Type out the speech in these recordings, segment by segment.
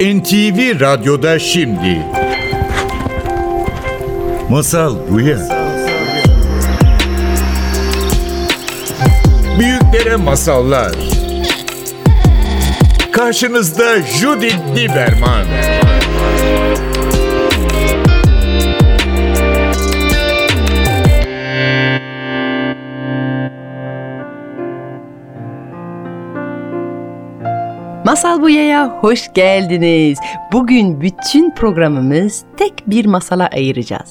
NTV Radyo'da şimdi. Masal Rüya. Büyüklere masallar. Karşınızda Judith Lieberman. Masal Buya'ya hoş geldiniz. Bugün bütün programımız tek bir masala ayıracağız.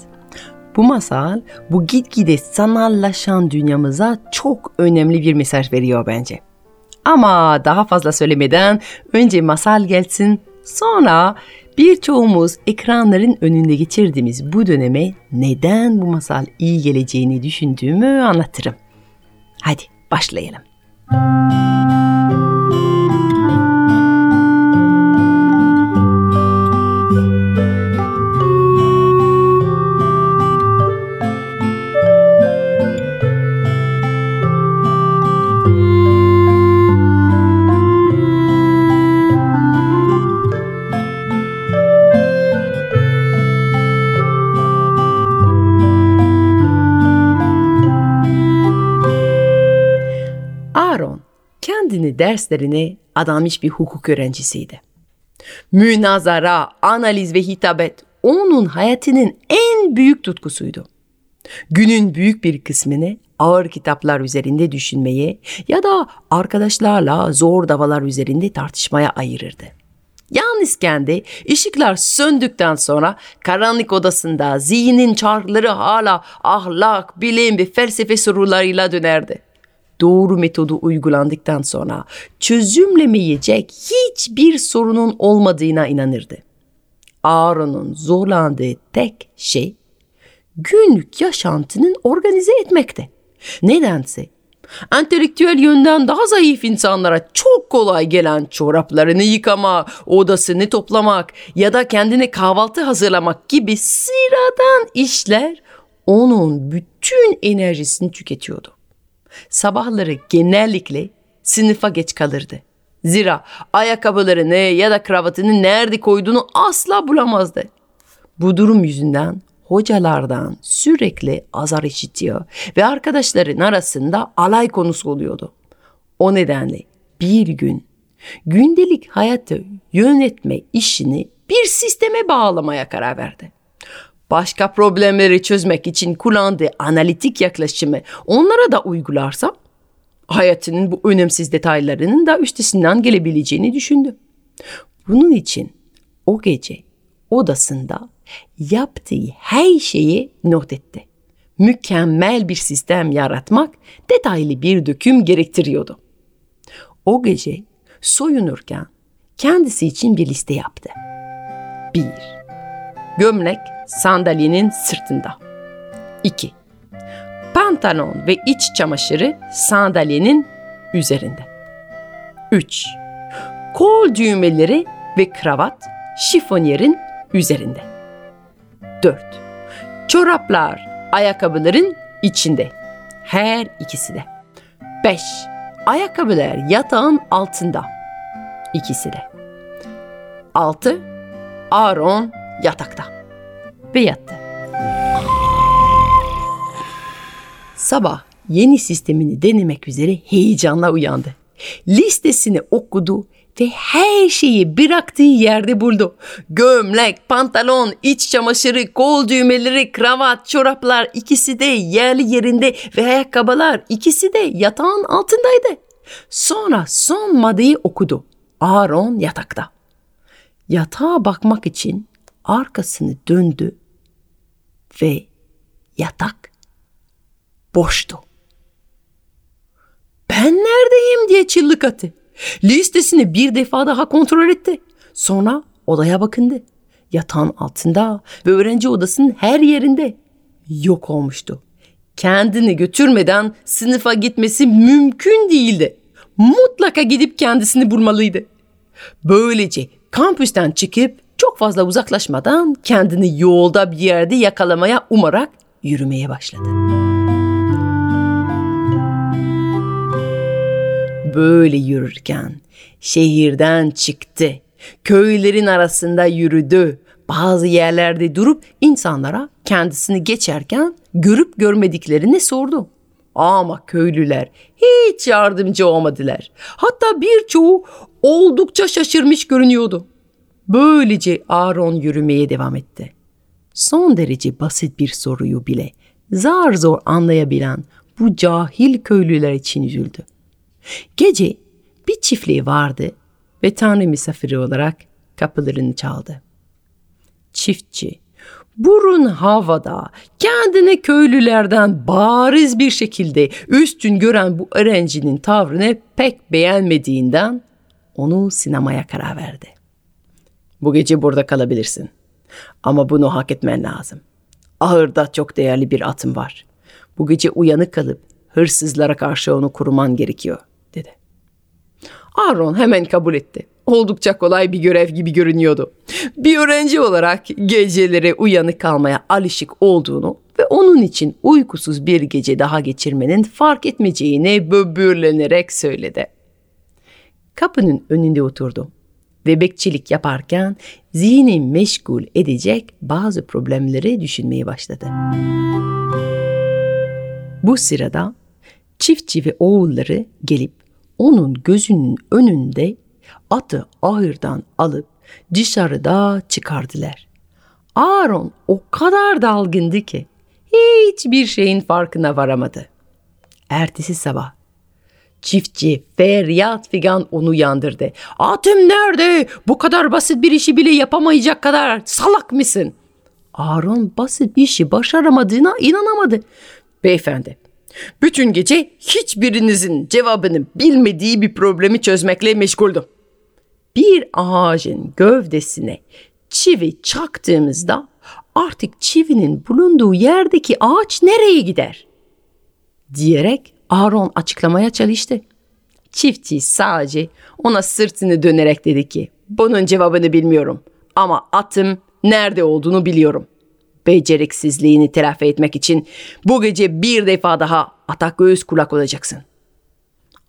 Bu masal bu gitgide sanallaşan dünyamıza çok önemli bir mesaj veriyor bence. Ama daha fazla söylemeden önce masal gelsin sonra birçoğumuz ekranların önünde geçirdiğimiz bu döneme neden bu masal iyi geleceğini düşündüğümü anlatırım. Hadi başlayalım. Aaron kendini derslerine adamış bir hukuk öğrencisiydi. Münazara, analiz ve hitabet onun hayatının en büyük tutkusuydu. Günün büyük bir kısmını ağır kitaplar üzerinde düşünmeye ya da arkadaşlarla zor davalar üzerinde tartışmaya ayırırdı. Yalnızken de ışıklar söndükten sonra karanlık odasında zihnin çarkları hala ahlak, bilim ve felsefe sorularıyla dönerdi doğru metodu uygulandıktan sonra çözümlemeyecek hiçbir sorunun olmadığına inanırdı. Aaron'un zorlandığı tek şey günlük yaşantının organize etmekte. Nedense entelektüel yönden daha zayıf insanlara çok kolay gelen çoraplarını yıkama, odasını toplamak ya da kendine kahvaltı hazırlamak gibi sıradan işler onun bütün enerjisini tüketiyordu sabahları genellikle sınıfa geç kalırdı. Zira ayakkabılarını ya da kravatını nerede koyduğunu asla bulamazdı. Bu durum yüzünden hocalardan sürekli azar işitiyor ve arkadaşların arasında alay konusu oluyordu. O nedenle bir gün gündelik hayatı yönetme işini bir sisteme bağlamaya karar verdi başka problemleri çözmek için kullandığı analitik yaklaşımı onlara da uygularsam hayatının bu önemsiz detaylarının da üstesinden gelebileceğini düşündü. Bunun için o gece odasında yaptığı her şeyi not etti. Mükemmel bir sistem yaratmak detaylı bir döküm gerektiriyordu. O gece soyunurken kendisi için bir liste yaptı. 1. Gömlek sandalyenin sırtında. 2. Pantolon ve iç çamaşırı sandalyenin üzerinde. 3. Kol düğmeleri ve kravat şifonyerin üzerinde. 4. Çoraplar ayakkabıların içinde. Her ikisi de. 5. Ayakkabılar yatağın altında. İkisi de. 6. Aaron yatakta ve yattı. Sabah yeni sistemini denemek üzere heyecanla uyandı. Listesini okudu ve her şeyi bıraktığı yerde buldu. Gömlek, pantolon, iç çamaşırı, kol düğmeleri, kravat, çoraplar ikisi de yerli yerinde ve ayakkabılar ikisi de yatağın altındaydı. Sonra son maddeyi okudu. Aaron yatakta. Yatağa bakmak için arkasını döndü ve yatak boştu. Ben neredeyim diye çığlık attı. Listesini bir defa daha kontrol etti. Sonra odaya bakındı. Yatağın altında ve öğrenci odasının her yerinde yok olmuştu. Kendini götürmeden sınıfa gitmesi mümkün değildi. Mutlaka gidip kendisini bulmalıydı. Böylece kampüsten çıkıp çok fazla uzaklaşmadan kendini yolda bir yerde yakalamaya umarak yürümeye başladı. Böyle yürürken şehirden çıktı Köylerin arasında yürüdü. Bazı yerlerde durup insanlara kendisini geçerken görüp görmediklerini sordu. Ama köylüler hiç yardımcı olmadılar. Hatta birçoğu oldukça şaşırmış görünüyordu. Böylece Aaron yürümeye devam etti. Son derece basit bir soruyu bile zar zor anlayabilen bu cahil köylüler için üzüldü. Gece bir çiftliği vardı ve Tanrı misafiri olarak kapılarını çaldı. Çiftçi burun havada kendini köylülerden bariz bir şekilde üstün gören bu öğrencinin tavrını pek beğenmediğinden onu sinemaya karar verdi. Bu gece burada kalabilirsin. Ama bunu hak etmen lazım. Ahırda çok değerli bir atım var. Bu gece uyanık kalıp hırsızlara karşı onu koruman gerekiyor, dedi. Aaron hemen kabul etti. Oldukça kolay bir görev gibi görünüyordu. Bir öğrenci olarak geceleri uyanık kalmaya alışık olduğunu ve onun için uykusuz bir gece daha geçirmenin fark etmeyeceğini böbürlenerek söyledi. Kapının önünde oturdu ve bekçilik yaparken zihni meşgul edecek bazı problemleri düşünmeye başladı. Bu sırada çiftçi ve oğulları gelip onun gözünün önünde atı ahırdan alıp dışarıda çıkardılar. Aaron o kadar dalgındı ki hiçbir şeyin farkına varamadı. Ertesi sabah çiftçi feryat figan onu yandırdı. Atım nerede? Bu kadar basit bir işi bile yapamayacak kadar salak mısın? Aaron basit bir işi başaramadığına inanamadı. Beyefendi, bütün gece hiçbirinizin cevabını bilmediği bir problemi çözmekle meşguldüm. Bir ağacın gövdesine çivi çaktığımızda artık çivinin bulunduğu yerdeki ağaç nereye gider? Diyerek Aaron açıklamaya çalıştı. Çiftçi sadece ona sırtını dönerek dedi ki bunun cevabını bilmiyorum ama atım nerede olduğunu biliyorum. Beceriksizliğini telafi etmek için bu gece bir defa daha ata göğüs kulak olacaksın.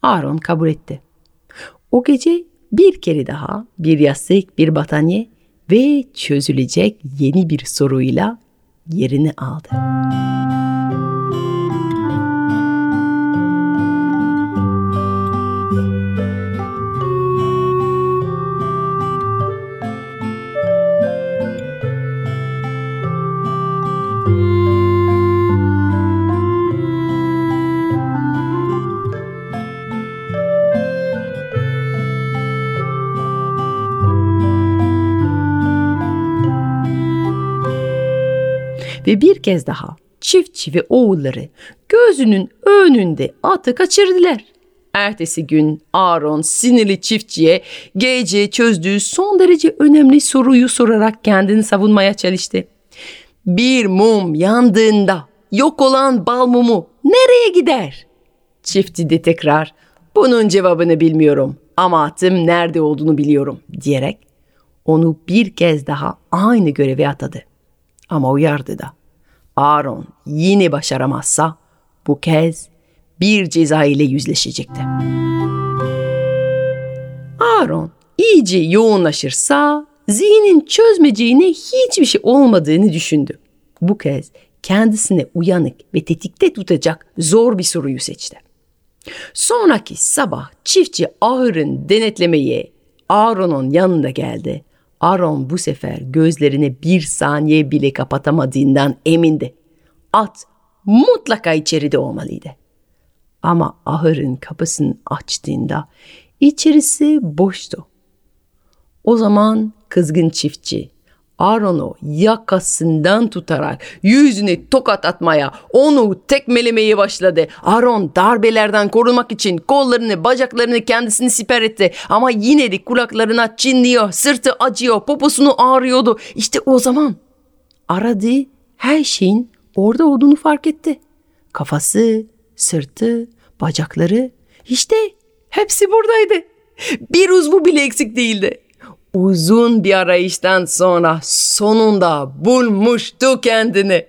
Aaron kabul etti. O gece bir kere daha bir yastık, bir battaniye ve çözülecek yeni bir soruyla yerini aldı. Ve bir kez daha çiftçi ve oğulları gözünün önünde atı kaçırdılar. Ertesi gün Aaron sinirli çiftçiye gece çözdüğü son derece önemli soruyu sorarak kendini savunmaya çalıştı. Bir mum yandığında yok olan bal mumu nereye gider? Çiftçi de tekrar bunun cevabını bilmiyorum ama atım nerede olduğunu biliyorum diyerek onu bir kez daha aynı göreve atadı. Ama uyardı da. Aaron yine başaramazsa bu kez bir ceza ile yüzleşecekti. Aaron iyice yoğunlaşırsa zihnin çözmeyeceğine hiçbir şey olmadığını düşündü. Bu kez kendisine uyanık ve tetikte tutacak zor bir soruyu seçti. Sonraki sabah çiftçi ahırın denetlemeye Aaron'un yanında geldi Aaron bu sefer gözlerini bir saniye bile kapatamadığından emindi. At mutlaka içeride olmalıydı. Ama ahırın kapısını açtığında içerisi boştu. O zaman kızgın çiftçi Aaron'u yakasından tutarak yüzüne tokat atmaya, onu tekmelemeye başladı. Aaron darbelerden korunmak için kollarını, bacaklarını kendisini siper etti. Ama yine de kulaklarına çinliyor, sırtı acıyor, poposunu ağrıyordu. İşte o zaman aradığı her şeyin orada olduğunu fark etti. Kafası, sırtı, bacakları işte hepsi buradaydı. Bir uzvu bile eksik değildi. Uzun bir arayıştan sonra sonunda bulmuştu kendini.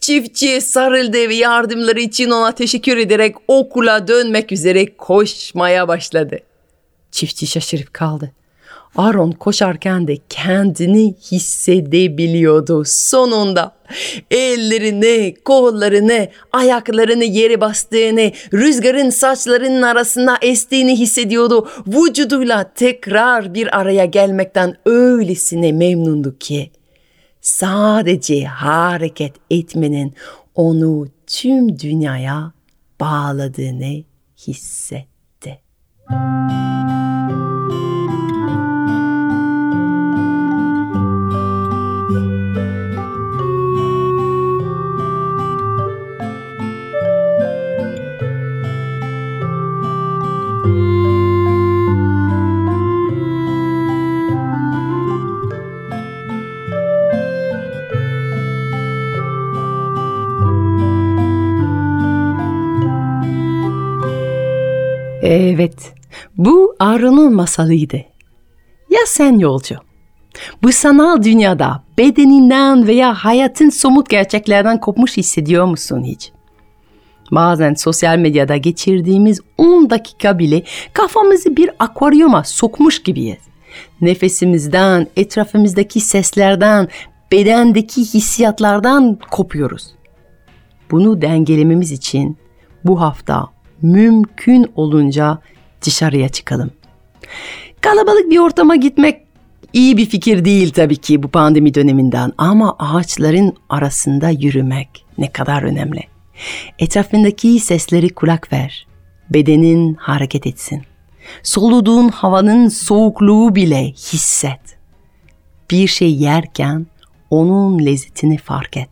Çiftçiye sarıldı ve yardımları için ona teşekkür ederek okula dönmek üzere koşmaya başladı. Çiftçi şaşırıp kaldı. Aaron koşarken de kendini hissedebiliyordu sonunda. Ellerini, kollarını, ayaklarını yere bastığını, rüzgarın saçlarının arasında estiğini hissediyordu. Vücuduyla tekrar bir araya gelmekten öylesine memnundu ki sadece hareket etmenin onu tüm dünyaya bağladığını hissetti. Evet, bu Aaron'un masalıydı. Ya sen yolcu? Bu sanal dünyada bedeninden veya hayatın somut gerçeklerden kopmuş hissediyor musun hiç? Bazen sosyal medyada geçirdiğimiz 10 dakika bile kafamızı bir akvaryuma sokmuş gibiyiz. Nefesimizden, etrafımızdaki seslerden, bedendeki hissiyatlardan kopuyoruz. Bunu dengelememiz için bu hafta mümkün olunca dışarıya çıkalım. Kalabalık bir ortama gitmek iyi bir fikir değil tabii ki bu pandemi döneminden ama ağaçların arasında yürümek ne kadar önemli. Etrafındaki sesleri kulak ver. Bedenin hareket etsin. Soluduğun havanın soğukluğu bile hisset. Bir şey yerken onun lezzetini fark et.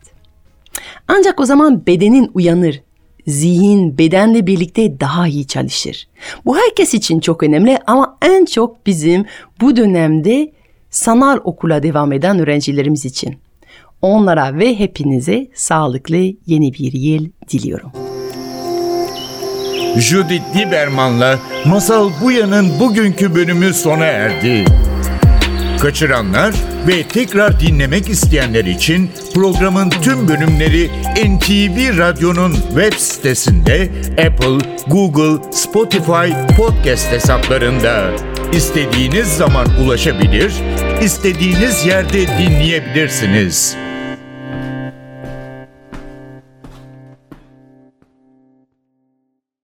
Ancak o zaman bedenin uyanır zihin bedenle birlikte daha iyi çalışır. Bu herkes için çok önemli ama en çok bizim bu dönemde sanal okula devam eden öğrencilerimiz için. Onlara ve hepinize sağlıklı yeni bir yıl diliyorum. Judith Lieberman'la Masal Buya'nın bugünkü bölümü sona erdi. Kaçıranlar ve tekrar dinlemek isteyenler için programın tüm bölümleri NTV Radyo'nun web sitesinde Apple, Google, Spotify podcast hesaplarında istediğiniz zaman ulaşabilir, istediğiniz yerde dinleyebilirsiniz.